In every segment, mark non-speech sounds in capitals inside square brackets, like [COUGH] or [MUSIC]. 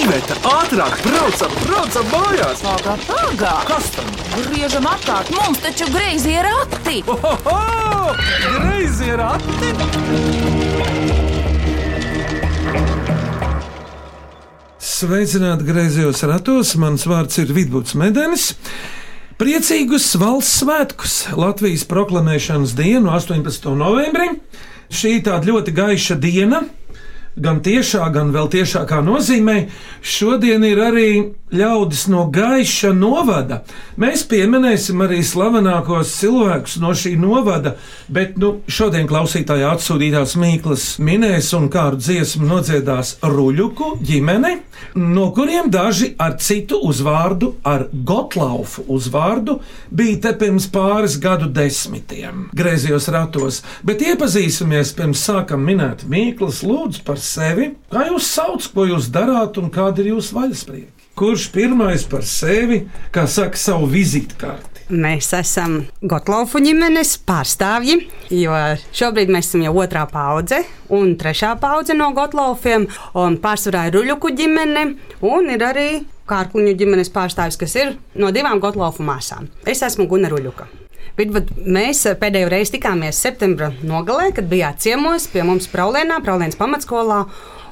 Iveta, ātrāk, braucam, braucam mājās! Pagā, pagā! Kas tam? Griežam apkārt, mums taču greizi ir rati! Ohoho! Greizi ir ati! Sveicināti griezījos ratos. Mans vārds ir Vidvuds Medenis. Priecīgus valsts svētkus Latvijas proklamēšanas dienu, 18. novembrī. Šī ir tāda ļoti gaiša diena, gan tiešā, gan vēl tiešākā nozīmē. Šodien ir arī ļaudis no gaiša novada. Mēs pieminēsim arī slavenākos cilvēkus no šī novada, bet nu, šodien klausītāji atsūtītās Mīklas minēs un kādu dziesmu nodziedās Ruļuku ģimene, no kuriem daži ar citu uzvārdu, ar Gotlaufu uzvārdu, bija te pirms pāris gadu desmitiem, griezījos ratos, bet iepazīsimies pirms sākam minēt Mīklas lūdzu par sevi, kā jūs sauc, ko jūs darāt un kāda ir jūsu vaļasprieka. Kurš pirmais par sevi, kā saka, savu vizitkarti? Mēs esam Gotlaufu ģimenes pārstāvji, jo šobrīd mēs esam jau otrā paudze un trešā paudze no Gotlaufiem. un Pārsvarā ir Ruļuku ģimene un ir arī Kārkluņu ģimenes pārstāvis, kas ir no divām Gotlaufu māsām. Es esmu Guna Ruļuka. Bet, bet mēs pēdējo reizi tikāmies septembra nogalē, kad bijāt ciemos pie mums Praulēnā, Praulēnas pamatskolā,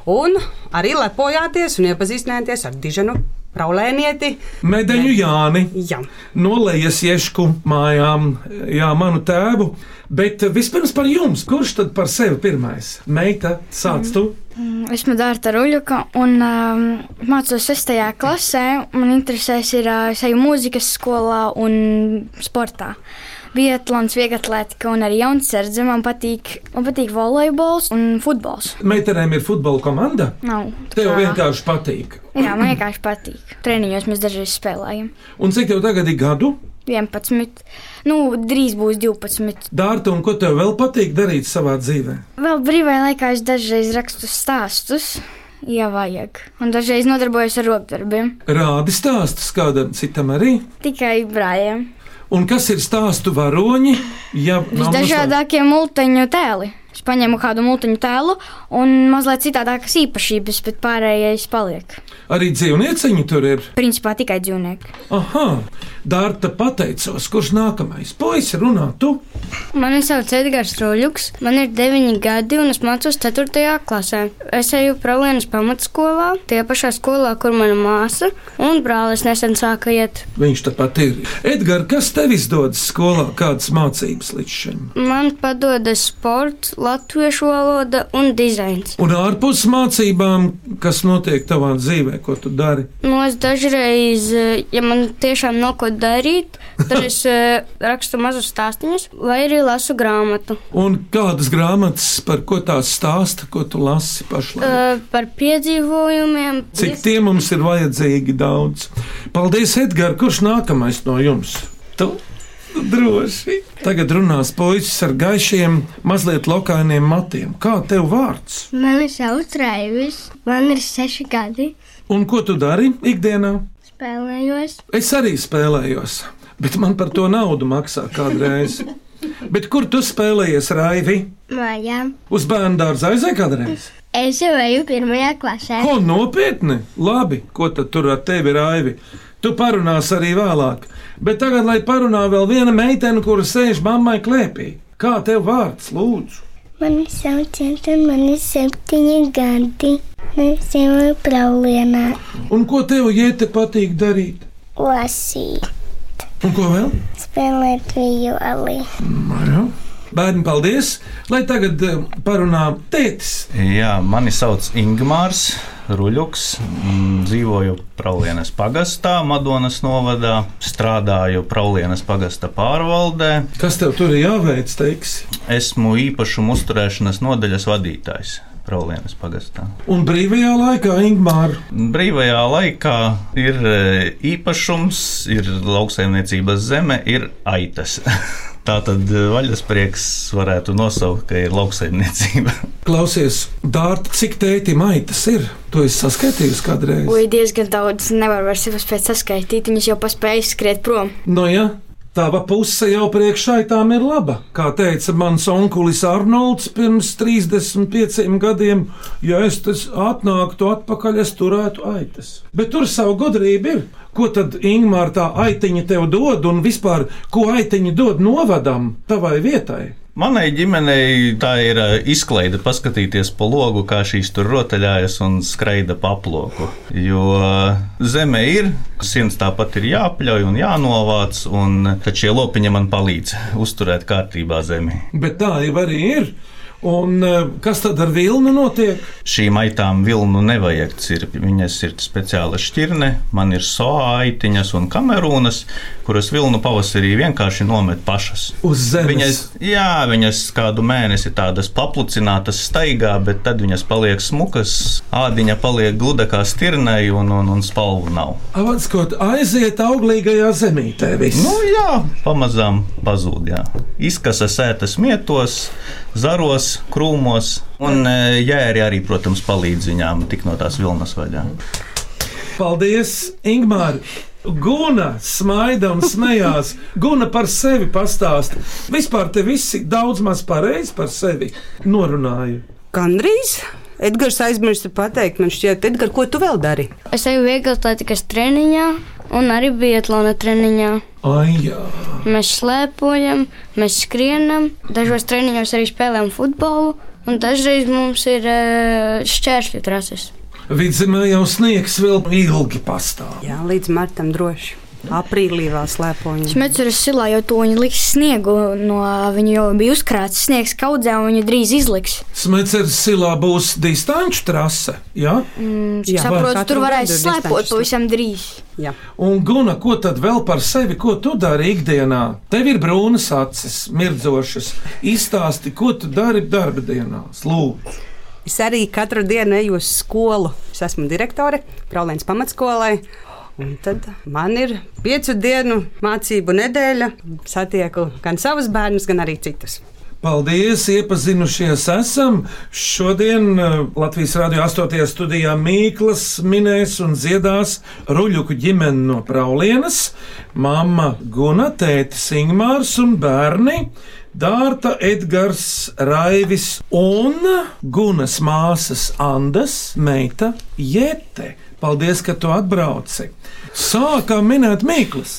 un arī lepojāties un iepazīstinājāties ar Dižanu Praulēnieti. Medeņu Jāni Jā. no lejas iešku mājām, jā, manu tēvu. Bet vispirms par jums, kurš tad par sevi pirmais? Meita, sāc tu! Esmu Dārta Ruļuka un um, mācos 6. klasē. Man interesēs ir uh, seju mūzikas skolā un sportā. Vietlāns, vieglatlētika un arī jaunsardze. Man patīk, man patīk volejbols un futbols. Meitenēm ir futbola komanda. Nav. Tev vienkārši patīk. Jā, man vienkārši patīk. Treniņos mēs dažreiz spēlējam. Un cik tev tagad ir gadu? 11, nu, drīz būs 12. Dārta, un ko tev vēl patīk darīt savā dzīvē? Vēl brīvajā laikā es dažreiz rakstu stāstus. Ja vajag. Un dažreiz nodarbojos ar rokdarbiem. Rādi stāstus kādam citam arī. Tikai brāļiem. Un kas ir stāstu varoņi? Ja Visdažādākie multiņu tēli. Es paņēmu kādu multiņu tēlu un mazliet citādākas īpašības, bet pārējais paliek. Arī dzīvnieciņi tur ir. Principā tikai dzīvnieki. Aha, Dārta pateicos, kurš nākamais? Puisi runā, tu! Mani sauc Edgars Roļuks, man ir 9 gadi un es mācos 4. klasē. Es eju Pralienas pamatskolā, tie pašā skolā, kur mana māsa un brālis nesen sāka iet. Viņš tāpat ir. Edgars, kas tev izdodas skolā? Kādas mācības līdz šim? Man padodas sports, latviešu valoda un dizains. Un ārpus mācībām, kas notiek tavā dzīvē, ko tu dari? Nu, es dažreiz, eh, ja man tiešām nav ko darīt, tad es eh, rakstu mazus stāstīņus vai arī lasu grāmatu. Un kādas grāmatas, par ko tās stāsta, ko tu lasi pašlaik? Eh, Par piedzīvojumiem. Cik tie mums ir vajadzīgi daudz? Paldies, Edgars, kurš nākamais no jums? Tu droši. Tagad runās puisis ar gaišiem, mazliet lokainiem matiem. Kā tev vārds? Mani sauc Raivis, man ir seši gadi. Un ko tu dari ikdienā? Spēlējos, Es arī spēlējos, bet man par to naudu maksā kādreiz. [LAUGHS] Bet kur tu spēlējies, Raivi? mājā. Uz bērnu dārza aizēja kādreiz? Es jau eju pirmajā klasē. Ko nopietni? Labi, ko tad tur ar tevi, Raivi? Tu parunās arī vēlāk. Bet tagad, lai parunā vēl viena meitene, kura sēž mammai klēpī. Kā tev vārds, lūdzu? Mani sauc Jēta, man ir septiņi gadi. Mēs dzīvojam Praulienā. Un ko tev iete patīk darīt? Lasīt, Un ko vēl? spēlēt violi. Jā. Bērni, paldies! Lai tagad eh, parunā tētis. Jā, mani sauc Ingūns Ruļuks. mm, Dzīvoju Praulienas pagastā, Madonas novadā. Strādāju Praulienas pagasta pārvaldē. Kas tev tur ir jāveic, teiks? Esmu īpašumu uzturēšanas nodaļas vadītājs. Praulienas pagastā. Un brīvajā laikā, Ingūna, Brīvajā laikā ir e, īpašums, ir lauksaimniecības zeme, ir aitas. [LAUGHS] Tā tad vaļasprieks varētu nosaukt, ka ir lauksaimniecība. [LAUGHS] klausies, Dārta, cik tēti maitas ir? Tu esi saskaitījis kādreiz? Ui, diezgan daudz. Nevar vairs spēt saskaitīt. Viņas jau paspēja skriet prom. No jā, Tava puse jau priekšaitām ir laba. Kā teica mans onkulis Arnolds pirms 35 gadiem, ja es atnāktu atpakaļ, es turētu aitas. Bet tur savu gudrību ir. Ko tad Ingūna tā aitiņa tev dod un vispār ko aitiņa dod novadam tavai vietai? Manai ģimenei tā ir ā, izklaide paskatīties pa logu, kā šīs tur rotaļājas un skraida pa aploku. Jo ā, zeme ir, sirds tāpat ir jāpļauj un jānovāc, un šie lopiņi man palīdz uzturēt kārtībā zemi. Bet tā jau arī ir. Un eh, kas tad ar vilnu notiek? Šīm aitām vilnu nevajag cirpt. Viņas ir speciāla šķirne, man ir soā aitiņas un kamerūnas, kuras vilnu pavasarī vienkārši nomet pašas. Uz zemes. Viņas, jā, viņas kādu mēnesi tādas paplucinātas staigā, bet tad viņas paliek smukas, ādiņa paliek gluda kā stirnai un, un, un spalvu nav. Avatskot, aiziet auglīgajā zemītē. Viss. Nu, jā, pamazām pazūd. Jā. Izkasa sētas mietos, zaros, krūmos, un e, jēri arī, protams, palīdz viņām tikt no tās vilnas vaļā. Paldies, Ingūna! Guna smaida un smējās. Guna par sevi pastāst. Vispār te visi daudz maz pareizi par sevi norunāja. Gandrīz. Edgars aizmirsa pateikt, man šķiet, Edgars, ko tu vēl dari? Es eju vieglatlētikas treniņā un arī biatlona treniņā. Ai, jā. Mēs slēpojam, mēs skrienam, dažos treniņos arī spēlējam futbolu, un dažreiz mums ir uh, šķēršļu trases. Vidzemē jau sniegs vēl ilgi pastāv. Jā, līdz martam droši. Aprīlī vēl slēpoņi. Smēķeris silā jau to viņa liks sniegu, no viņa jau bija uzkrāts sniegs kaudzē, un viņa drīz izliks. Smēķers silā būs distanču trase. Ja? Mm, Jā. saprotu, tur varēs slēpot pavisam drīz. Jā. Un, Guna, ko tad vēl par sevi, ko tu dari ikdienā? Tev ir brūnas acis, mirdzošas. Izstāsti, ko tu dari darba dienās. Lūdzu, Es arī katru dienu eju uz skolu. Es esmu direktore Praulēnas pamatskolai. Un tad man ir piecu dienu mācību nedēļa. Satieku gan savus bērnus, gan arī citus. paldies, iepazinušies esam. Šodien eh, Latvijas Rādio 8. studijā Mīklas minēs un dziedās Ruļuku ģimene no Praulienas, mamma Guna, tētis Ingmārs un bērni. Dārta Edgars, Raivis un Gunas māsas Andas, meita Jete. Paldies, ka tu atbrauci! Sākam minēt Mīklas!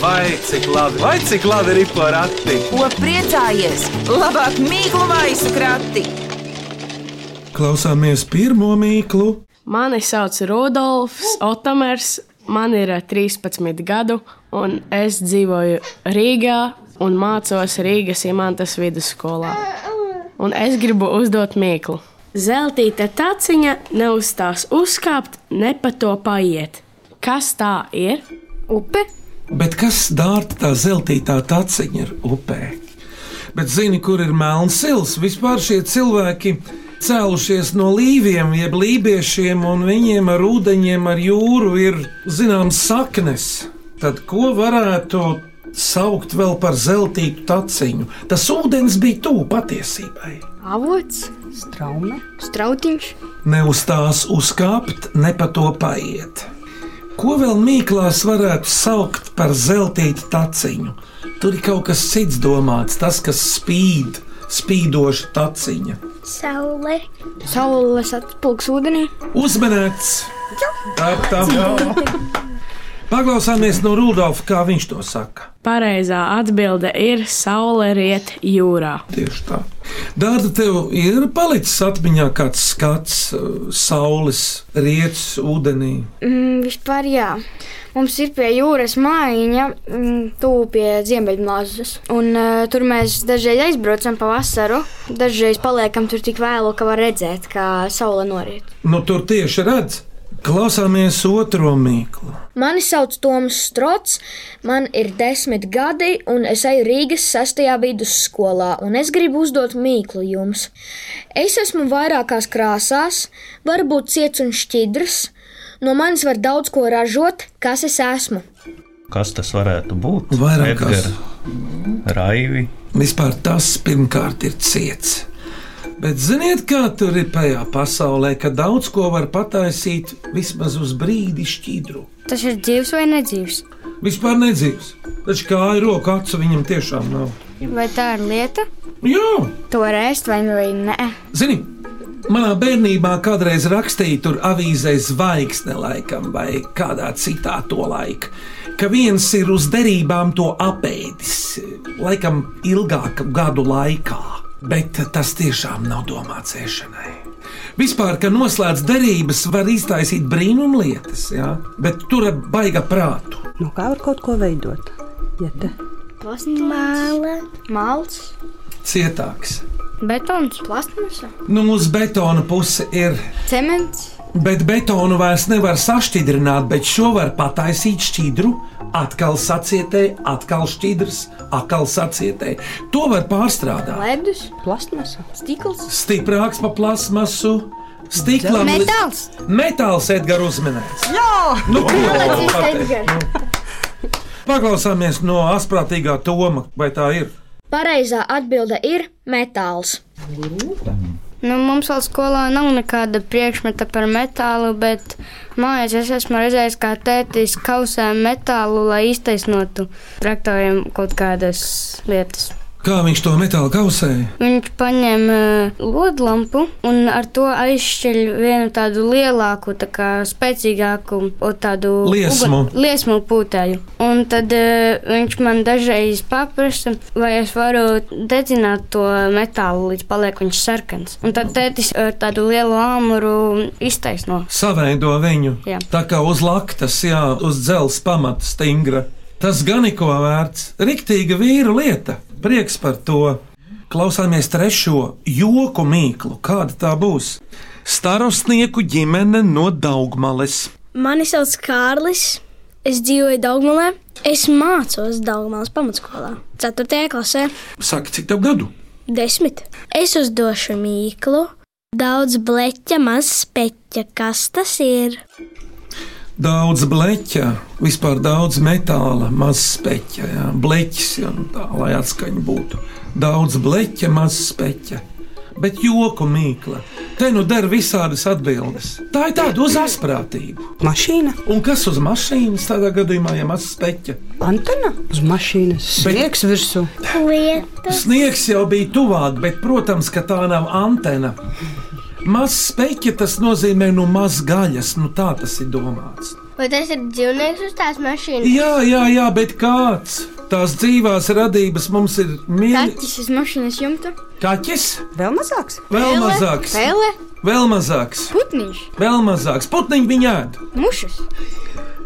Vai cik labi, vai cik labi ir porakti? Ko priecājies? Labāk mīklu maisu krati! Klausāmies pirmo mīklu. Mani sauc Rudolfs Otomers, man ir eh, 13 gadu, un es dzīvoju Rīgā un mācos Rīgas imantas vidusskolā. Un es gribu uzdot mīklu. Zeltīta taciņa neuzstās uzkāpt, ne pa to paiet. Kas tā ir? Upe? Bet kas dārta tā zeltītā taciņa ir upē? Bet zini, kur ir melns sils? Vispār šie cilvēki cēlušies no līviem, jeb lībiešiem, un viņiem ar ūdeņiem, ar jūru ir zināms saknes. Tad ko varētu saukt vēl par zeltītu taciņu? Tas ūdens bija tuvu patiesībai. Avots? Strauma. Strautiņš? Ne uz tās uzkāpt, ne pa to paiet. Ko vēl mīklās varētu saukt par zeltītu taciņu? Tur ir kaut kas cits domāts, tas, kas spīd, spīdoša taciņa. Saule. Saules atspūgs ūdenī? Uzmanēts! Tā, tā. [LAUGHS] [LAUGHS] [LAUGHS] Paklausāmies no Rudolfa, kā viņš to saka. Pareizā atbilde ir saule riet jūrā. Tieši tā. Dārta, tev ir palicis atmiņā kāds skats, uh, saules rietas ūdenī. Mm, vispār jā. Mums ir pie jūras mājiņa, mm, tuvu pie Ziemeļmāzes. Un uh, tur mēs dažreiz aizbraucam pa vasaru, dažreiz paliekam tur tik vēlu, ka var redzēt, kā saule noriet. Nu, tur tieši redz. Klausāmies otro mīklu. Mani sauc Toms Strots, man ir desmit gadi, un es eju Rīgas sestajā vidusskolā, un es gribu uzdot mīklu jums. Es esmu vairākās krāsās, varbūt ciets un šķidrs. No manis var daudz ko ražot, kas es esmu. Kas tas varētu būt? Vairāk kas. Edgar, Raivi. Vispār tas pirmkārt ir ciets. Bet ziniet, kā tur ir tajā pasaulē, ka daudz ko var pataisīt vismaz uz brīdi šķidru. Tas ir dzīves vai nedzīves? Vispār nedzīvs. Taču kāju roku acu viņam tiešām nav. Vai tā ir lieta? Jā, To var ēst vai, vai nē? zini, manā bērnībā kādreiz rakstīja tur avīzē zvaigzne laikam vai kādā citā to laika. Ka viens ir uz derībām to apēdis, laikam ilgāku gadu laikā, bet tas tiešām nav domāts ēšanai. Vispār, ka noslēdz derības, var iztaisīt brīnumlietas, ja? bet tur baiga prātu. No kā var kaut ko veidot? Ja te Māla. Māls, Cietāks. Betons. plasmasa, Nu, uz betona puse ir cements. Bet betonu vairs nevar sašķidrināt, bet šo var pataisīt šķidru, atkal sacietē, atkal šķidrs, atkal sacietē. To var pārstrādāt. Ledus, plasmasa. stikls, Stiprāks par plasmasu, stiklam. metāls. Metāls Edgars uzminēts. Jā, nu, pateikt? Paklausāmies no asprātīgā Toma, vai tā ir? Pareizā atbilde ir metāls. Nu, mums vēl skolā nav nekāda priekšmeta par metālu, bet mājās es esmu redzējis, kā tētis kausē metālu, lai iztaisnotu traktoriem kaut kādas lietas. Kā viņš to metālu kausēja? Viņš paņem uh, lodlampu un ar to aizšķiļ vienu tādu lielāku, tā kā spēcīgāku, tādu Liesmu. ugun- liesmu pūtēju. Un tad uh, viņš man dažreiz paprasa, vai es varu dedzināt to metālu, līdz paliek viņš sarkans. Un tad tētis ar tādu lielu āmuru iztaisno. Savaido viņu. Jā. Tā kā uz laktas, jā, uz dzelzs pamata stingra. Tas gan ir ko vērts. Riktīga vīra lieta. Prieks par to. Klausāmies trešo joku mīklu. Kāda tā būs? Starostnieku ģimene no Daugmales. Mani sauc Kārlis. Es dzīvoju Daugmalē. Es mācos Daugmalas pamatskolā. 4. klasē. Saka, cik tev gadu? Desmit. Es uzdošu mīklu. Daudz bleķa, maz speķa. Kas tas ir? Daudz bleķa, vispār daudz metāla, maz speķa. Jā. Bleķis, jā, nu tā, lai atskaņa būtu. Daudz bleķa, maz speķa. Bet joku mīkla. Te nu der visādas atbildes. Tā ir tāda uz asprātību. Mašīna, Un kas uz mašīnas tādā gadījumā, ja maz speķa? antena uz mašīnas, sniegs virsū. Lieta. Sniegs jau bija tuvāk, bet, protams, ka tā nav antena. Maz speķa tas nozīmē nu maz gaļas, nu tā tas ir domāts. Vai tas ir dzīvnieks uz tās mašīnas? Jā, jā, jā, bet kāds? Tās dzīvās radības mums ir mīļš. Kaķis uz mašīnas jumta, Kaķis, Vēl mazāks. vēl mazāks, pele, vēl mazāks, putniņš, vēl mazāks. Putniņi viņa ēd. mušas.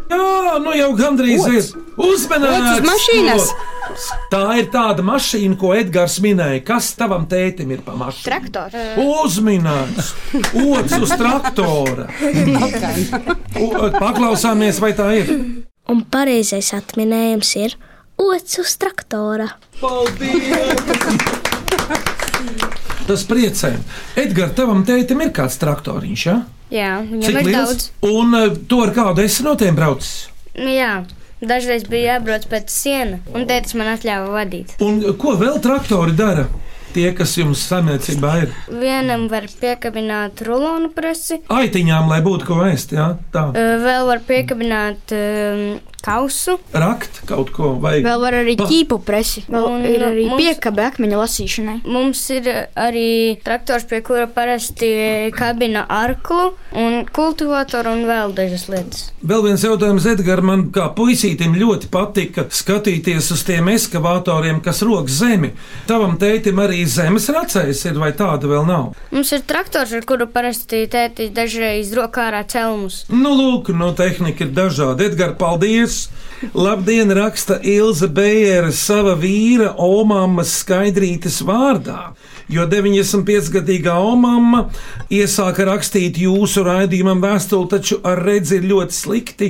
Jā, nu jau gandrīz Ots. ir. Uzmanīgs! Ots uz mašīnas. Tā ir tāda mašīna, ko Edgars minēja. Kas tavam tētim ir pa mašīnu? Traktors. Uzminēts! Ots uz traktora! [LAUGHS] Paklausāmies, vai tā ir? Un pareizais atminējums ir ots uz traktora. Tas priecē. Edgars, tavam tētim ir kāds traktoriņš, ja? Jā, viņam ir daudz. Un to ar kādu esi no tiem braucis? Nu, jā, dažreiz bija jābrauc pēc siena, un tētis man atļāva vadīt. Un ko vēl traktori dara? Tie, kas jums samniecībā ir Vienam var piekabināt rulonu presi, aitiņām, lai būtu ko ēst, jā, tā. vēl var piekabināt um, kausu. Rakt kaut ko vai Vēl var arī ķīpu presi. Vēl Un, ir arī mums- piekabe akmeņa lasīšanai. Mums ir arī traktors, pie kura parasti kabina arklu, un kultivatoru un vēl dažas lietas. Vēl viens jautājums, Edgars, man kā puisītim ļoti patika skatīties uz tiem ekskavatoriem, kas rok zemi. Tavam tētim arī zemes racējs ir, vai tāda vēl nav? Mums ir traktors, ar kuru parasti tētis dažreiz rokā ārā celmus. Nu, lūk, no tehnika ir dažādi. Edgars, paldies! Labdien, raksta Ilza Bējere sava vīra Omāmas skaidrītes vārdā. Jo 95-gadīgā Omama iesāka rakstīt jūsu raidījumam vēstuli, taču ar redzi ir ļoti slikti,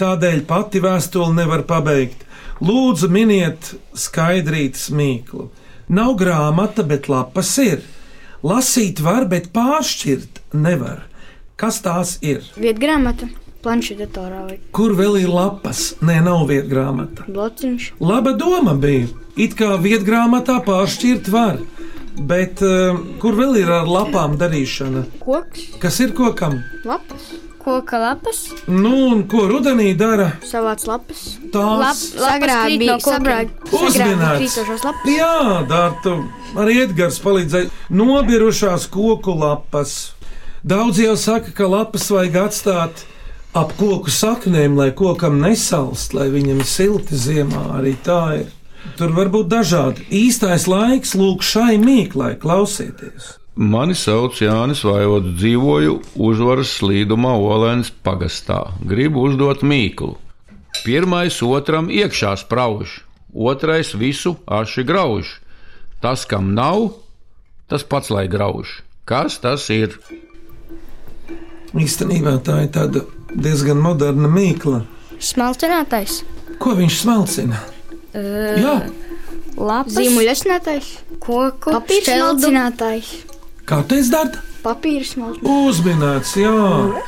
tādēļ pati vēstuli nevar pabeigt. Lūdzu, miniet skaidrītes mīklu. Nav grāmata, bet lapas ir. Lasīt var, bet pāršķirt nevar. Kas tās ir? Vietgrāmata, planšetdatorā vai Kur vēl ir lapas? Nē, nav vietgrāmata. blociņš. Laba doma bija. It kā vietgrāmatā pāršķirt var, bet uh, kur vēl ir ar lapām darīšana? Koks, Kas ir kokam? lapas, Koka lapas, Nu, un ko rudenī dara? Savāc lapas. Tās sagrābi, sagrābi Uzminēts. Jā, Dārta, arī Edgars palīdzēja. Nobirušās koku lapas. Daudz jau saka, ka lapas vajag atstāt ap koku saknēm, lai kokam nesalst, lai viņam ir silti ziemā. Arī tā ir. Tur var būt dažādi. Īstais laiks lūk šai mīklai, klausieties. Mani sauc Jānis Vaivots, dzīvoju uzvaras slīdumā Olēnas pagastā. Gribu uzdot mīklu. Pirmais otram iekšā sprauž, otrais visu aši grauž. Tas, kam nav, tas pats lai grauž. Kas tas ir? Īstenībā tā ir tāda diezgan moderna mīkla. smalcinātais, Ko viņš smalcina? Jā, lapas, Zīmuļasinātājs, koku, papīra šķeldu. smalcinātājs, kā teiks Dārta? papīra smalcinātājs. Uzminēts, jā.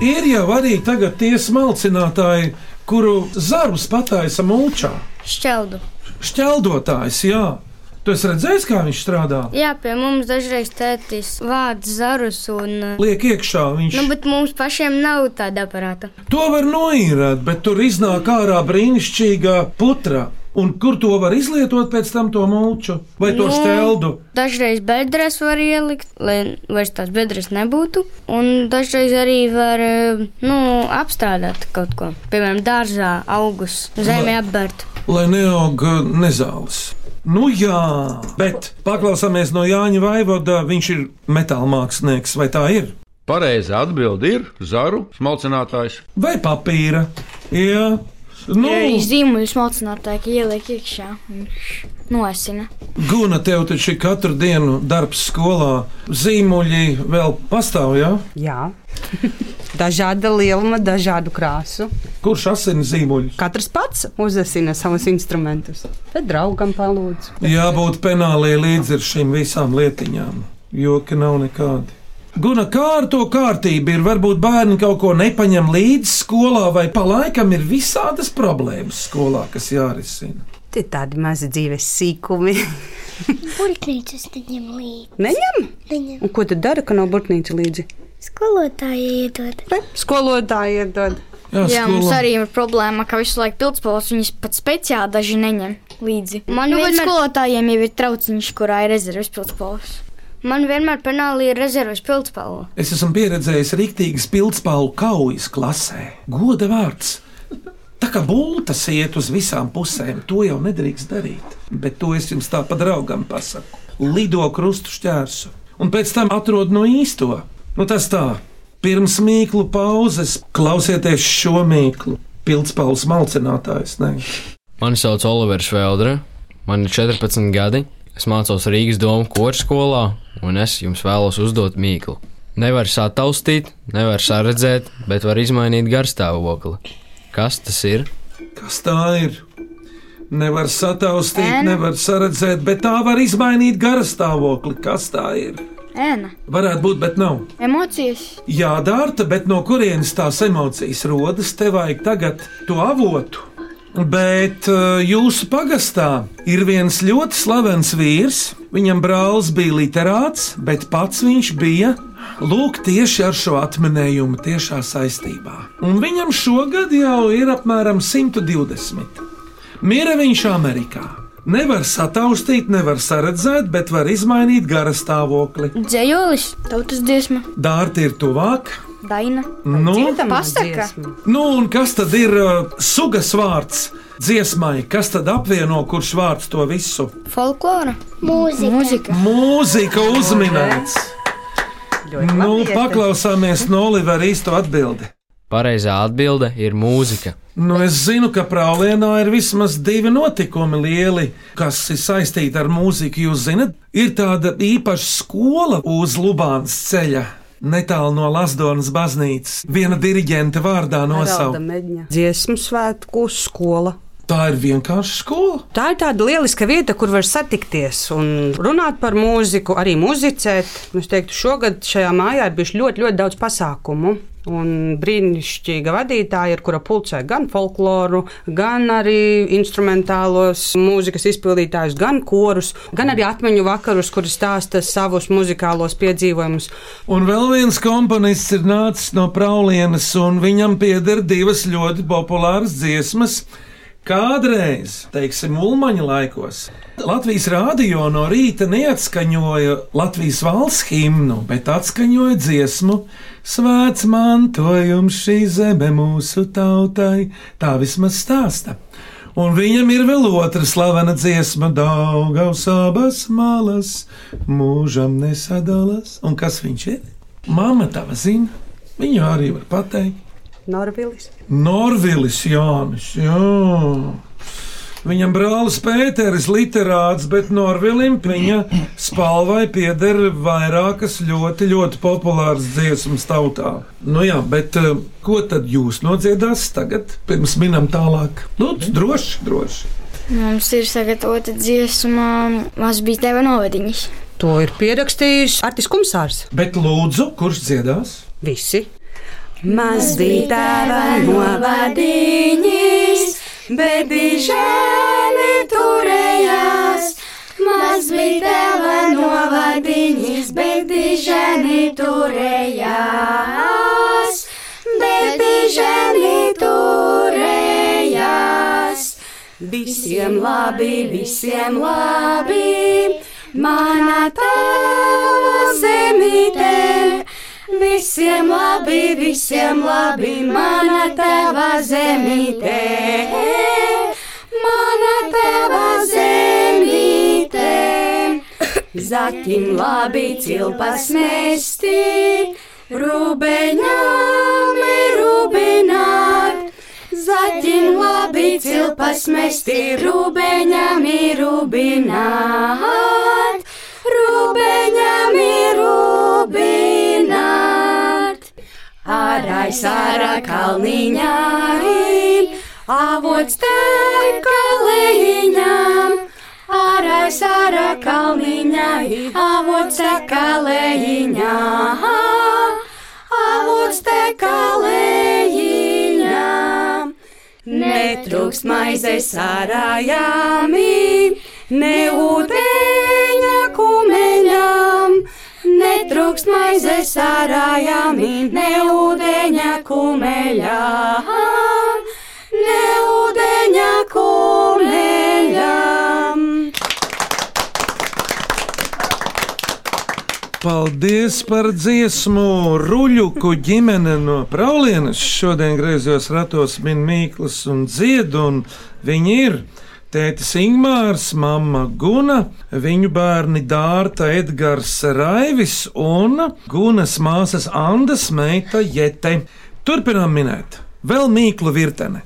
Ir jau arī tagad tie smalcinātāji, kuru zarus pataisa mulčā. Šķeldu. Šķeldotājs, jā. Tu esi redzējis, kā viņš strādā? Jā, pie mums dažreiz tētis vārds zarus un. uh, Liek iekšā viņš. Nu, bet mums pašiem nav tāda aparāta. To var noīrēt, bet tur iznāk ārā brīnišķīga putra. Un kur to var izlietot pēc tam to mulču vai to Nu, šķeldu? Dažreiz bedres var ielikt, lai vairs tās bedres nebūtu. Un dažreiz arī var eh, nu, apstrādāt kaut ko. Piemēram, dārzā augus, zemē apbērt. Lai neaug uh, nezāles. Nu jā, bet paklausāmies no Jāņa Vaivoda. Viņš ir metāla mākslinieks, vai tā ir? Pareizā atbilde ir zaru smalcinātājs. Vai papīra? Jā, nu, arī zīmuļu smalcinātāji, ieliek iekšā. Nosina. Guna, tev taču ir katru dienu darbs skolā. Zīmuļi vēl pastāv, jā? Jā. [LAUGHS] Dažāda lieluma, dažādu krāsu. Kurš asina zīmuļus? Katrs pats uzasina savus instrumentus. Tad draugam palūdzu. Jābūt penālī līdzi ar šīm visām lietiņām, jo ka nav nekādi. Guna, kā ar to kārtību ir? Varbūt bērni kaut ko nepaņem līdzi skolā, vai pa laikam ir visādas problēmas skolā, kas jārisina. Tie tādi mazi dzīves sīkumi. [LAUGHS] Burknīcas neņem līdzi. Neņem? Neņem. Un ko tad dara, ka nav burtnīca līdzi? Skolotāji iedod. Re, Skolotāji iedod. Jā, Jā, mums skolā. arī ir problēma, ka visu laiku pildspalvas viņas pat speciāli daži neņem līdzi. Man nu, vienmēr- skolotājiem jau ir trauciņš, kurā ir rezerves pildspalvas. Man vienmēr penāli ir rezerves pildspalva. Es esmu pieredzējis rīktīgas pildspālu kaujas klasē. Goda vārds. Tā kā bultas iet uz visām pusēm, to jau nedrīkst darīt. Bet to es jums tā pa draugam pasaku. Lido krustu šķērsu, un pēc tam atrod no īsto. Nu, tas tā, pirms mīklu pauzes klausieties šo mīklu. Pildspāles malcinātājs, ne? Mani sauc Olivers Veldre, man ir 14 gadi. Es mācos Rīgas domu koru skolā, un es jums vēlos uzdot mīklu. Nevar sataustīt, nevar saredzēt, bet var izmainīt garstāvokli. Kas tas ir? Kas tā ir? Nevar sataustīt, Ēna. nevar saredzēt, bet tā var izmainīt garastāvokli. Kas tā ir? Ēna, Varētu būt, bet nav. emocijas, Jā, Dārta, bet no kurienes tās emocijas rodas? Te vajag tagad to avotu. Bet uh, jūsu pagastā ir viens ļoti slavens vīrs. Viņam brālis bija literāts, bet pats viņš bija lūk tieši ar šo atminējumu tiešā saistībā. Un viņam šogad jau ir apmēram 120. Mira viņš Amerikā. Nevar sataustīt, nevar saredzēt, bet var izmainīt garastāvokli. dzējolis, tautas dziesma, Dārta ir tuvāk. daina. Nu, pasaka. nu, un kas tad ir uh, sugas vārds dziesmai? Kas tad apvieno, kurš vārds to visu? Folklora. Mūzika. Mūzika. Mūzika uzminēts. Ļoti Nu, labi, paklausāmies no Olivera īsto atbildi. Pareizā atbilde ir mūzika. Nu, es zinu, ka Prālienā ir vismaz divi notikumi lieli, kas ir saistīti ar mūziku. Jūs zinat, ir tāda īpaša skola uz Lubānas ceļa. Netālu no Lasdonas baznīcas. Viena diriģenta vārdā. Medņa. Dziesmu svētku skola. Tā ir vienkārši skola. Tā ir tāda lieliska vieta, kur var satikties un runāt par mūziku, arī muzicēt. Es teiktu, šogad šajā mājā ir bijuši ļoti, ļoti daudz pasākumu. Un brīnišķīga vadītāja, ar kura pulcē gan folkloru, gan arī instrumentālos mūzikas izpildītājus, gan korus, gan arī atmiņu vakarus, kuri stāsta savus muzikālos piedzīvojumus. Un vēl viens komponists ir nācis no Praulienes, un viņam pieder divas ļoti populāras dziesmas. Kādreiz, teiksim, Ulmaņa laikos, Latvijas rādio no rīta neatskaņoja Latvijas valsts himnu, bet atskaņoja dziesmu Svēts mantojums šī zeme mūsu tautai, tā vismaz stāsta. Un viņam ir vēl otra slavena dziesma, Daugaus abas malas, mūžam nesadalas. Un kas viņš ir? Mama tava zina, viņu arī var pateikt. Norvilis. Norvilis Jānis. Jā. Viņam brālis Pēteris literāts, bet Norvilim viņa spalvai pieder vairākas ļoti, ļoti populāras dziesmas tautā. Nu jā, bet eh, ko tad jūs nodziedāsiet tagad, pirms minam tālāk? Lūdzu, droši, droši. Mums ir sagatavota dziesma, bija teva novadiņas. To ir pierakstījis Artis Kumsārs. Bet lūdzu, kurš dziedās? Visi. Maz bija tēva novadiņas, bet bija žēli turējās. Maz bija tēva novadiņas, bet bija žēli turējās. Bet bija žēli turējās. Visiem labi, visiem labi, mana tēva zemīte. Visiem labi, visiem labi, mana tēva zemīte. Mana tēva zemīte. Zatim labi cilpas mesti, rubeņām ir rubināt. Zatim labi cilpas mesti, rubeņām ir rubināt. Rubeņām ir rubināt. Ārai sāra kalniņā avots teka lejiņām. Ārai sāra kalniņā avots teka lejiņām. Avots teka lejiņām. Netrūkst maizes sārājām, ne kumeļām. Netrūkst maizes sārājām, ne ūdeņa kumeļām. Ne ūdeņa kumeļām. Paldies par dziesmu! Ruļuku ģimene no Praulienes šodien griezos ratos min Mīklas un Zied, un viņi ir tētis Ingmārs, mamma Guna, viņu bērni Dārta Edgars Raivis un Gunas māsas Andas meita Jete. Turpinām minēt! Vēl mīklu virtene.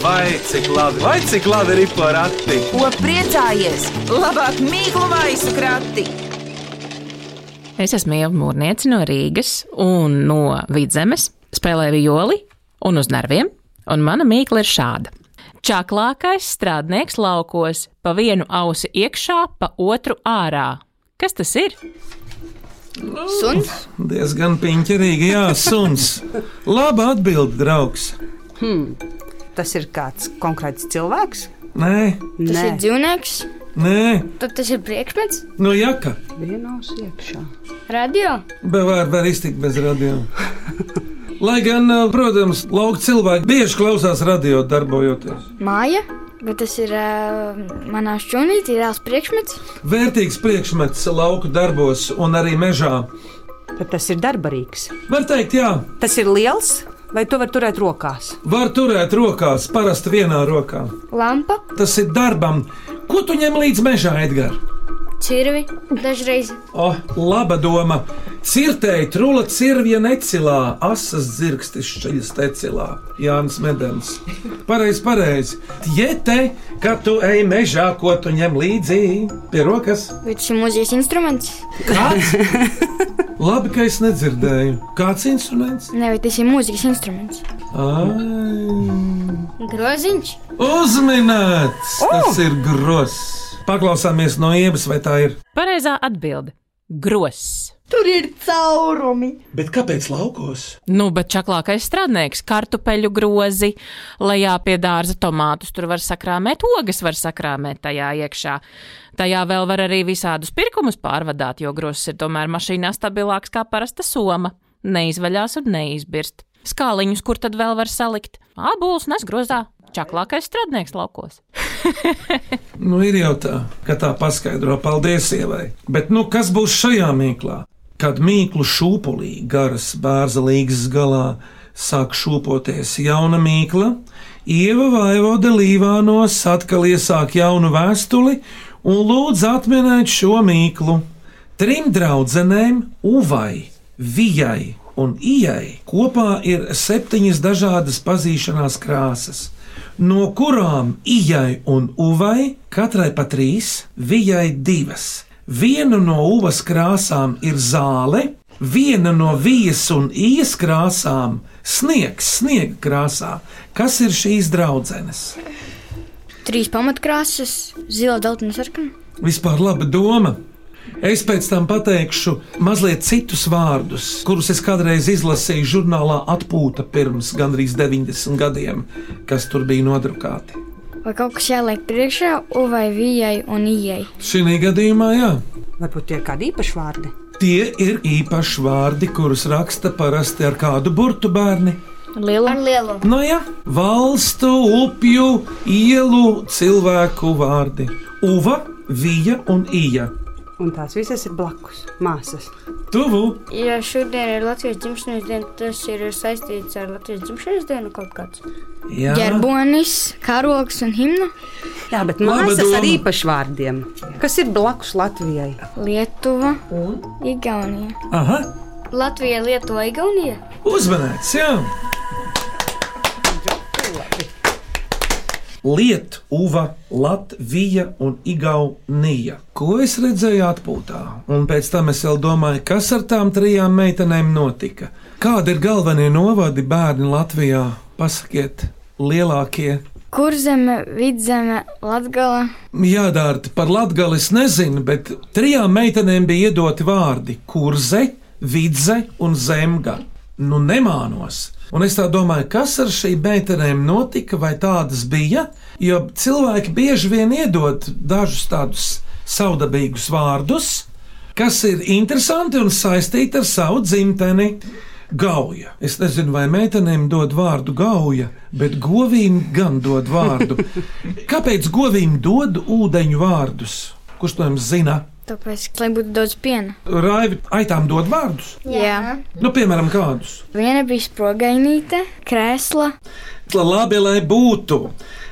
Vai cik labi, vai cik labi ir porakti? Ko priecājies? Labāk mīklu maisu krati! Es esmu Ieva Mūrniece no Rīgas un no Vidzemes, spēlēju violi un uz nerviem, un mana mīkla ir šāda. Čaklākais strādnieks laukos, pa vienu ausi iekšā, pa otru ārā. Kas tas ir? Suns? Diezgan piņķerīgi, jā, suns. Laba atbilde, draugs. Hmm. Tas ir kāds konkrēts cilvēks? Nē, Tas Nē. ir dzīvnieks. nē, Tad tas ir priekšmets. no jaka. Vienos iekšā. Radio. Bet var, var iztikt bez radio. [LAUGHS] Lai gan, protams, lauka cilvēki bieži klausās radio darbojoties. Māja. Bet tas ir uh, manā šķūnītī, ir reāls priekšmets. Vērtīgs priekšmets lauku darbos un arī mežā. Bet tas ir darbarīgs. Var teikt, jā, Tas ir liels, vai to var turēt rokās? var turēt rokās, parasti vienā rokā. Lampa, Tas ir darbam. Ko tu ņem līdz mežā, Edgars? cirvi, dažreiz O, laba doma. Cirtēji trula cirvija necilā, asas zirgstis šķiļas tecilā. Jānis Medens. Pareizi, pareizi. Jete, kad tu ej mežā, ko tu ņem līdzi pie rokas? vai tas ir mūzikas instruments. Kāds? Labi, ka es nedzirdēju. Kāds instruments? Nē, tas ir mūzikas instruments. Ai. Groziņš. Uzminēts! Tas ir gross. Paklausāmies no iebas, vai tā ir. Pareizā atbilde - gross. Tur ir caurumi. Bet kāpēc laukos? Nu, bet čaklākais strādnieks, kartupeļu grozi, lejā pie dārza tomātus, tur var sakrāmēt ogas, var sakrāmēt tajā iekšā. Tajā vēl var arī visādus pirkumus pārvadāt, jo grozs ir tomēr mašīnā stabilāks kā parasta soma. Neizvaļās un neizbirst. Skāliņus, kur tad vēl var salikt? Ābolus nes grozā. Čaklākais strādnieks laukos. [LAUGHS] Nu, ir jau tā, ka tā paskaidro, paldies sievai. Bet nu, kas būs šajā mīklā? Kad mīklu šūpulī garas bērza līgas galā sāk šūpoties jauna mīkla, Ieva Vaivode Līvānos atkal iesāk jaunu vēstuli un lūdz atminēt šo mīklu. Trim draudzenēm, Uvai, Vijai un Ijai kopā ir septiņas dažādas pazīšanās krāsas no kurām Ijai un Uvai katrai pa trīs, Vijai divas. Viena no uvas krāsām ir zāle, viena no vijas un ijas krāsām - sniegs, sniega krāsā. Kas ir šīs draudzenes? Trīs pamatkrāsas, zila, dzeltena, sarkana. Vispār laba doma. Es pēc tam pateikšu mazliet citus vārdus, kurus es kādreiz izlasīju žurnālā Atpūta pirms gandrīz 90 gadiem, kas tur bija nodrukāti. Vai kaut kas jāliek priekšā, vai vijai un ijai? Šī gadījumā, jā. Varbūt tie ir kādi īpaši vārdi. Tie ir īpaši vārdi, kurus raksta parasti ar kādu burtu bērni. Lielu. Lielu. No jā, valstu, upju, ielu, cilvēku vārdi. Uva, vija un ija. Un tās visas ir blakus māsas. Tuvu! Ja šodien ir Latvijas dzimšanas diena, tas ir saistīts ar Latvijas dzimšanas dienu kaut kāds. Jā. Ģerbonis, karogs un himna. Jā, bet māsas ar īpašu vārdiem. Kas ir blakus Latvijai? Lietuva un Igaunija. Aha, Latvija, Lietuva, Igaunija. uzmanīts, jā! Liet, Uva, Latvija un Igaunija. Ko es redzēju atpūtā? Un pēc tam es vēl domāju, kas ar tām trijām meitenēm notika. Kādi ir galvenie novadi bērni Latvijā? Pasakiet, lielākie. Kurzeme, vidzeme, latgala. Jā, Dārta, par latgali es nezinu, bet trijām meitenēm bija iedoti vārdi - kurze, vidze un zemga. Nu, nemānos. Un es tā domāju, kas ar šīm meitenēm notika, vai tādas bija? Jo cilvēki bieži vien iedod dažus tādus savdabīgus vārdus, kas ir interesanti un saistīti ar savu dzimteni. Gauja. Es nezinu, vai meitenēm dod vārdu gauja, bet govīm gan dod vārdu. [LAUGHS] Kāpēc govīm dod ūdeņu vārdus? Kurš to jums zina? Tāpēc, lai būtu daudz piena. Raivi, aitām dod vārdus. Jā. Nu, piemēram, kādus? Viena bija sprogainīte, krēsla. La labi, lai būtu.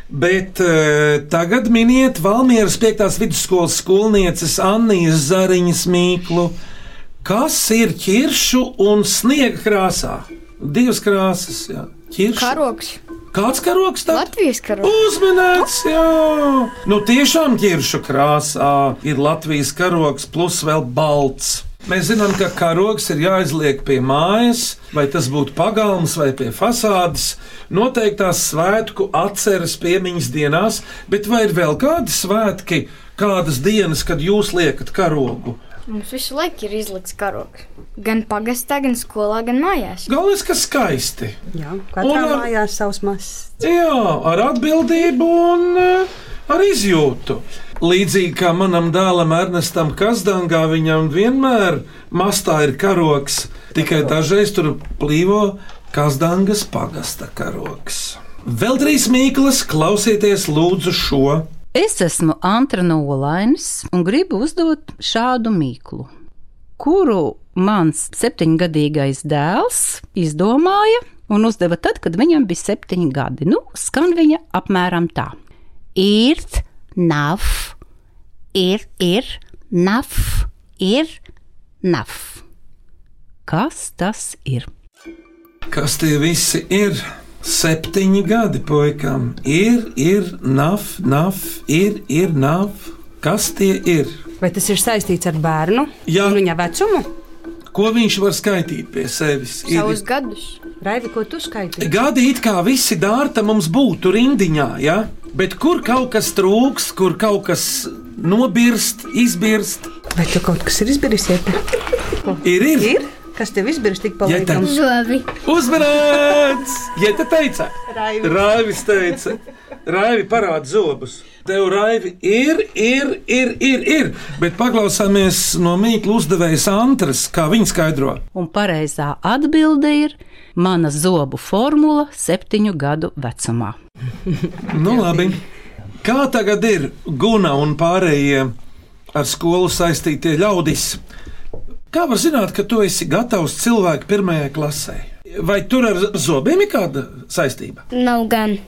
Bet uh, tagad miniet Valmieras 5. vidusskolas skolnieces Annijas Zariņas mīklu. Kas ir ķiršu un sniega krāsā? Divas krāsas, jā. Ķiršu. Karogs. Kāds karogs tā? Latvijas karogs. Uzminēts, jā. Nu, tiešām ķiršu krāsā ir Latvijas karogs plus vēl balts. Mēs zinām, ka karogs ir jāizliek pie mājas, vai tas būtu pagalms vai pie fasādes, noteiktās svētku atceres piemiņas dienās, bet vai ir vēl kādi svētki, kādas dienas, kad jūs liekat karogu? Mums visu laiku ir izlikts karogs. Gan pagastā, gan skolā, gan mājās. Galvenais, ka skaisti. Jā, katrā ar- mājās savs mazs. Jā, ar atbildību un eh, ar izjūtu. Līdzīgi kā manam dēlam Ernestam Kazdangā, viņam vienmēr mastā ir karoks, tikai dažreiz tur plīvo Kazdangas pagasta karoks. Vēl trīs mīklas, klausieties lūdzu šo. Es esmu Antra Nolainis un gribu uzdot šādu mīklu, kuru mans septiņgadīgais dēls izdomāja un uzdeva tad, kad viņam bija septiņi gadi. Nu, skan viņa apmēram tā: ir, nav, ir, ir, nav, ir, nav. Kas tas ir? Kas tie visi ir? Septiņi gadi puikam. Ir, ir, naf, naf, ir, ir, naf. Kas tie ir? Vai tas ir saistīts ar bērnu? Jā. Viņa vecumu? Ko viņš var skaitīt pie sevis? Savus gadus. Raivi, ko tu skaiti? Gadi it kā visi dārta mums būtu rindiņā, ja? bet kur kaut kas trūks, kur kaut kas nobirst, izbirst, Vai tu kaut kas ir izdarījis? Ir, ir. ir. Kas tev izdarījis tik palīdzams? Zobi. Uzmanīts! Ja te teica, Raivis. Raivis teica, Raivi parāda zobus. Tev raivi ir, ir, ir, ir, ir. Bet paklausāmies no mīklu uzdevējas Antras, kā viņa skaidro. Un pareizā atbilde ir mana zobu formula septiņu gadu vecumā. [LAUGHS] Nu, labi. Kā tagad ir Guna un pārējie ar skolu saistītie ļaudis? Kā var zināt, ka tu esi gatavs cilvēku pirmajai klasē? Vai tur ar zobiem ir kāda saistība? Nav gan.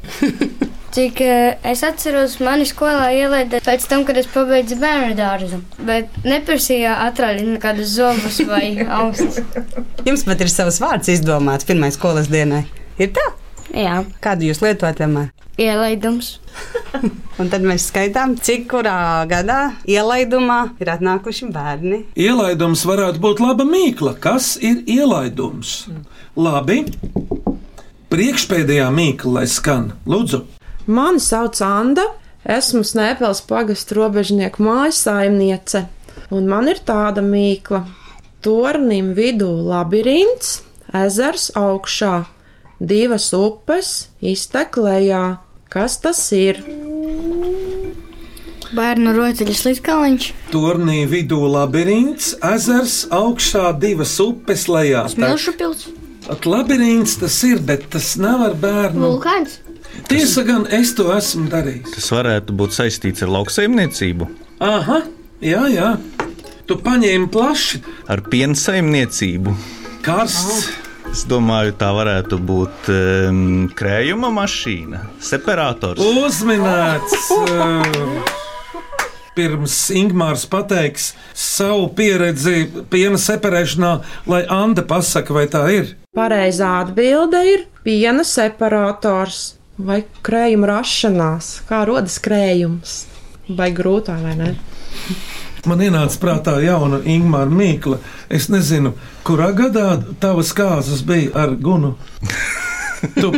[LAUGHS] Cik eh, es atceros, mani skolā ielaida pēc tam, kad es pabeidzu bērnu dārzu. Bet neprasīja atrādīt nekādas zobus vai [LAUGHS] austis. Jums pat ir savs vārds izdomāts pirmai skolas dienai. Ir tā? Jā. Kādu jūs lietojat vienmēr? Ielaidums. Un tad mēs skaitām, cik kurā gadā ielaidumā ir atnākuši bērni. Ielaidums varētu būt laba mīkla. Kas ir ielaidums? Labi. Priekšpēdējā mīkla, lai skan, lūdzu. Mani sauc Anna, esmu Snēpels pagastu robežnieku mājas saimniece, un man ir tāda mīkla. Tornim vidū labirints, ezers augšā, divas upes iztek lejā. Kas tas ir? Bērnu rotaļu slitkaliņš. Turnī vidū labirints, ezers, augšā divas upes lejā. Smilšu pils. At labirints tas ir, bet tas nav ar bērnu. Vulkāns. Tiesa gan, es to esmu darījis. Tas varētu būt saistīts ar lauksaimniecību, Aha, jā, jā. Tu paņēmi plaši. ar piensaimniecību. Karsts. Es domāju, tā varētu būt um, krējuma mašīna, separators. Uzminēts! uh, Pirms Ingūns pateiks savu pieredzi piena separēšanā, lai Anna pasaka, vai tā ir. Pareizā atbilde ir piena separators vai krējuma rašanās. Kā rodas krējums? Vai grūtā vai ne? Man ienāca prātā jauna Ingūna mīkla. Es nezinu, kurā gadā tavas kāzas bija ar gunu. Tu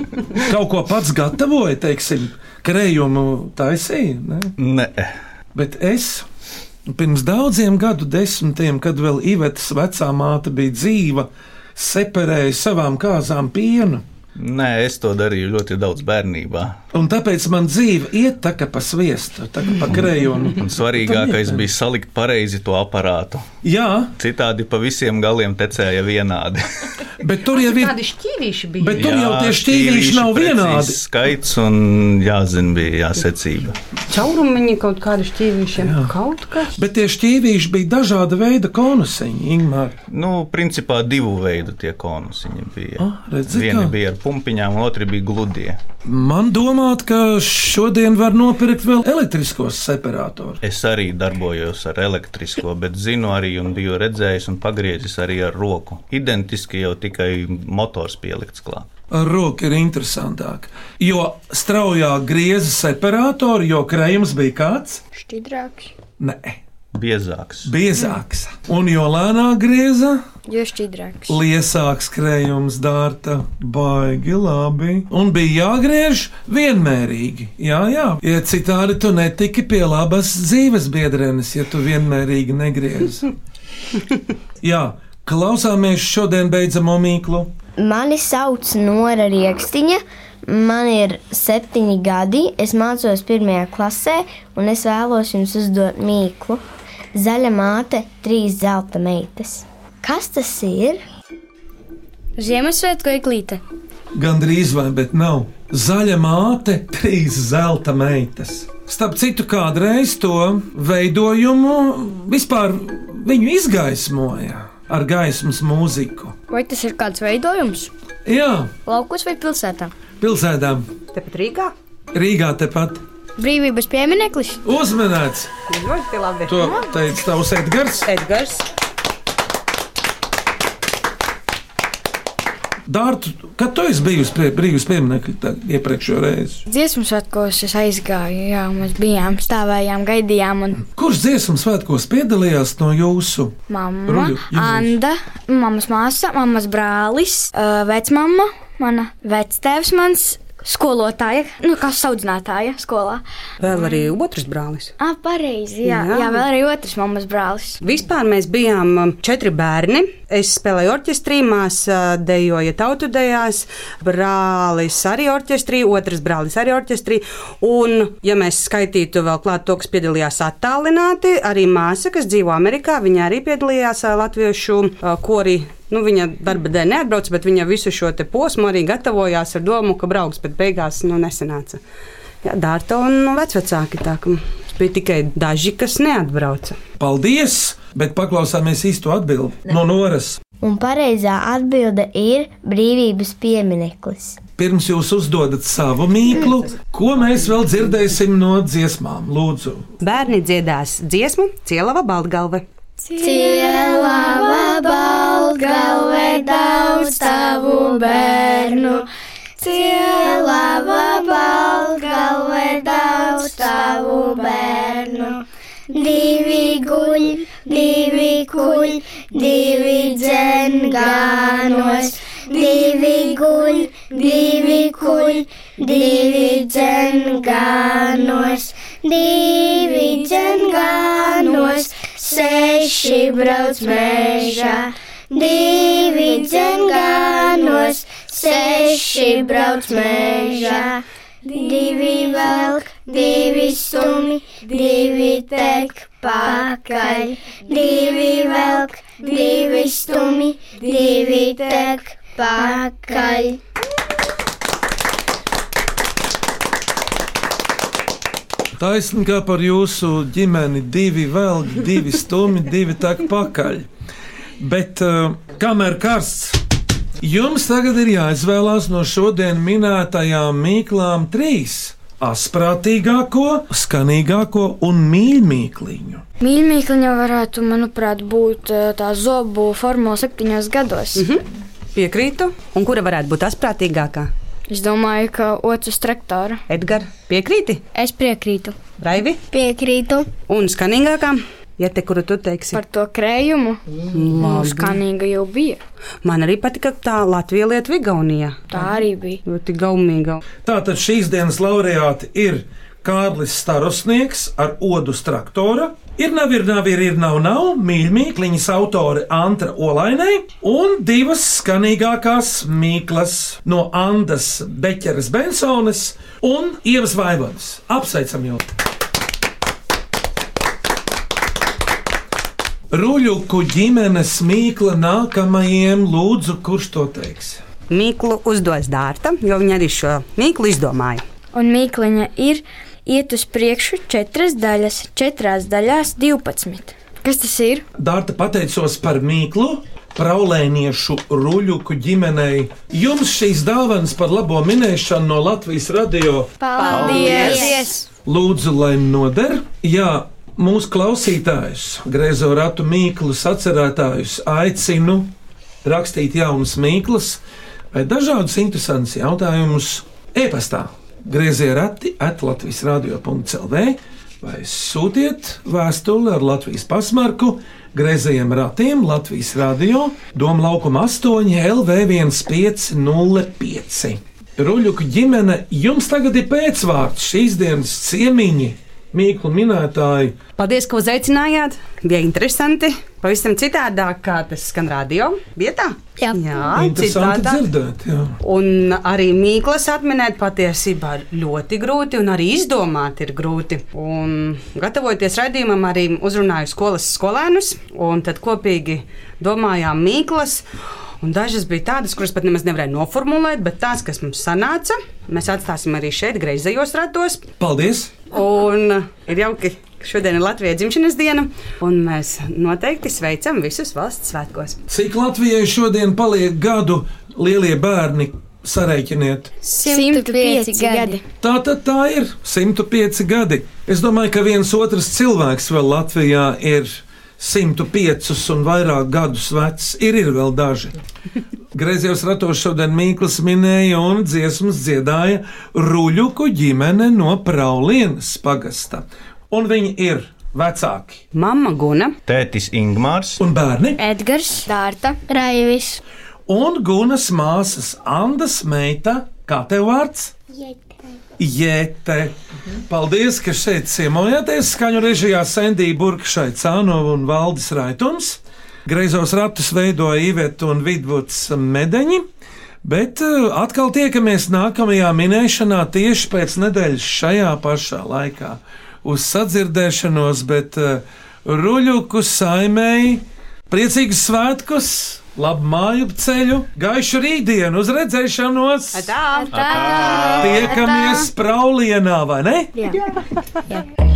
kaut ko pats gatavoji, teiksim, krējumu taisīji. Ne? Nē, Bet es pirms daudziem gadu desmitiem, kad vēl Ivetas vecā māte bija dzīva, separēju savām kāzām pienu. Nē, es to darīju ļoti daudz bērnībā. Un tāpēc man dzīve iet tā kā pa sviestu, tā kā pa krējunu. Un svarīgākais bija salikt pareizi to aparātu. Jā, Citādi pa visiem galiem tecēja vienādi. [LAUGHS] bet tur jau ir. Kādi šķīvīši bija? Bet tur jau tie šķīvīši nav vienādi. Skaits un jāzina, bija jāsecība. Caurumiņi kaut kādi šķīvīšiem. Kaut kas. Bet tie šķīvīši bija dažāda veida konusiņi, Ingūna. Nu, principā divu veidu tie konusiņi bija. Ah, redzi Vieni kā. bija ar pumpiņām, otri bija gludie. Man domāt, ka šodien var nopirkt vēl elektriskos separatorus. Es arī darbojos ar elektrisko, bet zinu arī un biju redzējis un pagriezis arī ar roku. Identiski jau tikai motors pielikts klāt. Ar roku ir interesantāk. Jo straujāk grieza separātori, jo krējums bija kāds? Šķidrāks. Nē, Biezāks. biezāks. Un jo lēnāk grieza, Jo šķidrāks. liesāks krējums dārta, baigi labi. Un bija jāgriež vienmērīgi. Jā, jā, ja citādi tu netiki pie labas dzīves biedrenes, ja tu vienmērīgi negriezi. [LAUGHS] Jā, klausāmies šodien beidzamo mīklu. Mani sauc Nora Rieksniņa. Man ir septiņi gadi. Es mācos pirmajā klasē, un es vēlos jums uzdot mīklu. Zaļa māte, trīs zelta meitas. Kas tas ir? Ziemassvētku eglīte. Gan drīz vai, bet nav. Zaļa māte, trīs zelta meitas. Starp citu, kādreiz to veidojumu vispār viņu izgaismoja ar gaismas mūziku. Vai tas ir kāds veidojums? Jā, Laukos vai pilsētā? pilsētā, Tepat Rīgā? Rīgā tepat Brīvības piemineklis. uzmanēts. Ļoti labi. To teica tavs Edgars. Edgars. Dārtu, kad tu esi bijusi pie brīvības pieminiekta iepriekšējo reizi? Dziesmu svētkos es aizgāju, jā, mēs bijām, stāvējām, gaidījām. Un Kurš dziesmu svētkos piedalījās no jūsu? mamma, Ruļu. Anda, mammas māsa, mammas brālis, vecmama, mana vectēvs mans skolotāja, nu, kā audzinātāja skolā. Vēl arī otrs brālis. Ah, pareizi. Jā, Jā. jā. vēl arī otrs mammas brālis. Vispār mēs bijām um, četri bērni. Es spēlēju orķestrī, māsa dejoja tautu dejās, brālis arī orķestrī, otrs brālis arī orķestrī. Un, ja mēs skaitītu vēl klāt to, kas piedalījās attālināti, arī māsa, kas dzīvo Amerikā, viņa arī piedalījās ā, latviešu ā, korī. Nu, viņa darba dēļ neatbrauca, bet viņa visu šo te posmu arī gatavojās ar domu, ka brauks, bet beigās nu, nesanāca. Jā, Dārta un vecvecāki tā, ka bija tikai daži, kas neatbrauca. Paldies! Bet paklausāmies īsto atbildi no Noras. Un pareizā atbilde ir brīvības piemineklis. Pirms jūs uzdodat savu mīklu, ko mēs vēl dzirdēsim no dziesmām, lūdzu. Bērni dziedās dziesmu Cielava Baltgalve. Cielava baltgalve daudz tavu bērnu. Cielava baltgalve daudz tavu bērnu. Divi guļ, divi kuļ, divi dzengānos. Divi guļ, divi kuļ, divi dzengānos. Divi dzengānos, seši brauc mežā. Divi dzengānos, seši brauc mežā. Divi velk, divi stumi, divi tek pakaļ. Divi velk, divi stumi, divi tek pakaļ. Taisnība kā par jūsu ģimeni, divi vēl, divi stūmi, divi tak pakaļ. Bet uh, kamēr karsts, jums tagad ir jāizvēlās no šodien minētajām mīklām trīs - asprātīgāko, skanīgāko un mīļākliņu. Mīļākā varētu, manuprāt, būt eh, tā zobu formula septiņos gados. Mm -hmm. Piekrītu, un kura varētu būt asprātīgākā? Es domāju, ka otrs traktora. Edgars, piekrīti? Es piekrītu. Raivi? Piekrītu. Un skanīgākā? Ja te kuru tu teiksi? Par to krējumu. Nu, skanīga jau bija. Man arī patika tā Latvijas lieta Vigaunijā. Tā arī bija. Ļoti gaumīga. Tātad šīs dienas laureāti ir Kārlis Starosnieks ar odu traktora. Ir nav, ir nav, ir, ir nav, nav mīļākliņas autore Antra Olainai un divas skanīgākās mīklas no Andas Beķeras Bensones un Ievas Vaivadas. Apsveicam jūs! Ruļuku ģimenes mīkla nākamajiem lūdzu, kurš to teiks? Mīklu uzdos Dārta, jo viņa arī šo mīklu izdomāja. Un mīkliņa ir iet uz priekšu četras daļas, četrās daļās 12. Kas tas ir? Dārta pateicos par mīklu. Praulēniešu ruļuku ģimenei. Jums šīs dāvanas par labo minēšanu no Latvijas radio. Paldies! Lūdzu, lai noder. Jā, mūsu klausītājus, griezo ratu mīklus, atcerētājus aicinu rakstīt jaunas mīklas vai dažādus interesantus jautājumus e-pastā. Griezie rati at Latvijas radio.clv vai sūtiet vēstuli ar Latvijas pasmarku Griezējiem ratiem Latvijas radio Doma laukuma 8 LV1505. Ruļuku ģimene, jums tagad ir pēcvārds šīs dienas ciemiņi, mīklu minētāji. Paldies, ka uzaicinājāt. Bija interesanti. Pavisam citādāk, kā tas skan radio vietā. Jā, jā Interesanti dzirdēt, jā. Un arī mīklas atminēt patiesībā ļoti grūti, un arī izdomāt ir grūti. Un, gatavojoties raidījumam, arī uzrunāju skolas skolēnus, un tad kopīgi domājām mīklas. Un dažas bija tādas, kuras pat nemaz nevarēja noformulēt, bet tās, kas mums sanāca, mēs atstāsim arī šeit, greizajos ratos. Paldies! Un ir jauki, ka šodien ir Latvijas dzimšanas diena, un mēs noteikti sveicam visus valsts svētkos. Cik Latvijai šodien paliek gadu lielie bērni? Sareiķiniet. 105 gadi. Tā tad tā ir 105 gadi. Es domāju, ka viens otrs cilvēks vēl Latvijā ir 105 un vairāk gadus vecs. Ir, ir vēl daži. Griezījos ratos šodien Mīkls minēja un dziesmas dziedāja Ruļuku ģimene no Praulienas pagasta. Un viņi ir vecāki. Mama Guna, Tētis Ingmārs un bērni Edgars, Dārta, Raivis. un Gunas māsas Andas meita Kā tev vārds? Jēte. Paldies, ka šeit ciemojāties. Skaņu režijā Sendija Burkšai Cānova un Valdis Raitums. Greizos ratus veidoja Iveta un Vidvuds Medeņi. Bet uh, atkal tiekamies nākamajā minēšanā tieši pēc nedēļas šajā pašā laikā. Uz sadzirdēšanos, bet uh, ruļuku saimēji, priecīgus svētkus, labu māju ceļu, gaišu rītdienu, uz redzēšanos! Tā! Tiekamies Praulienā, vai ne? Jā. Jā.